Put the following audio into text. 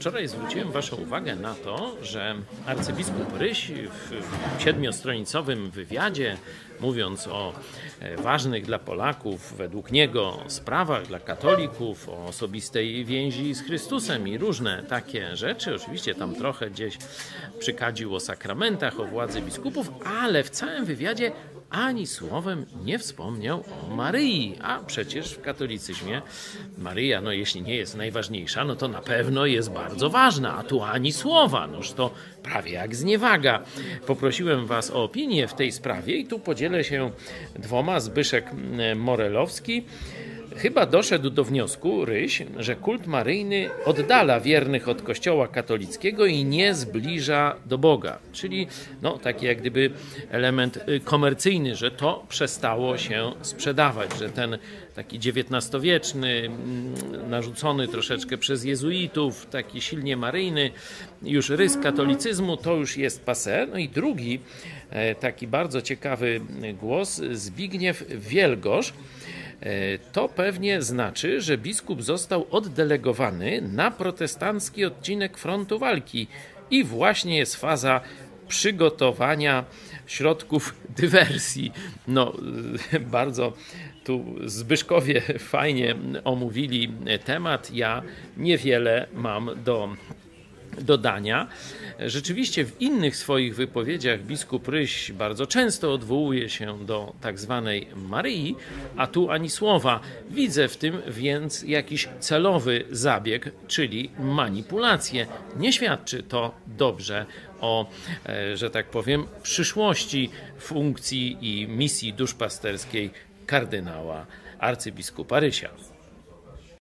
Wczoraj zwróciłem Waszą uwagę na to, że arcybiskup Ryś w siedmiostronicowym wywiadzie, mówiąc o e, ważnych dla Polaków, według niego, sprawach dla katolików, o osobistej więzi z Chrystusem i różne takie rzeczy, oczywiście tam trochę gdzieś przykadził o sakramentach, o władzy biskupów, ale w całym wywiadzie ani słowem nie wspomniał o Maryi. A przecież w katolicyzmie Maryja, no jeśli nie jest najważniejsza, no to na pewno jest bardzo ważna, a tu ani słowa. Noż to prawie jak zniewaga. Poprosiłem Was o opinię w tej sprawie i tu podzielę się dwoma. Zbyszek Morelowski Chyba doszedł do wniosku Ryś, że kult maryjny oddala wiernych od kościoła katolickiego i nie zbliża do Boga. Czyli no, taki jak gdyby element y, komercyjny, że to przestało się sprzedawać, że ten taki XIX-wieczny, mm, narzucony troszeczkę przez jezuitów, taki silnie maryjny, już rys katolicyzmu, to już jest passe. No i drugi e, taki bardzo ciekawy głos, Zbigniew Wielgosz, to pewnie znaczy, że biskup został oddelegowany na protestancki odcinek frontu walki i właśnie jest faza przygotowania środków dywersji. No, e, bardzo tu Zbyszkowie fajnie omówili temat. Ja niewiele mam do dodania. Rzeczywiście w innych swoich wypowiedziach biskup Ryś bardzo często odwołuje się do tak zwanej Maryi, a tu ani słowa. Widzę w tym więc jakiś celowy zabieg, czyli manipulację. Nie świadczy to dobrze o, e, że tak powiem, przyszłości funkcji i misji duszpasterskiej kardynała arcybiskupa Rysia.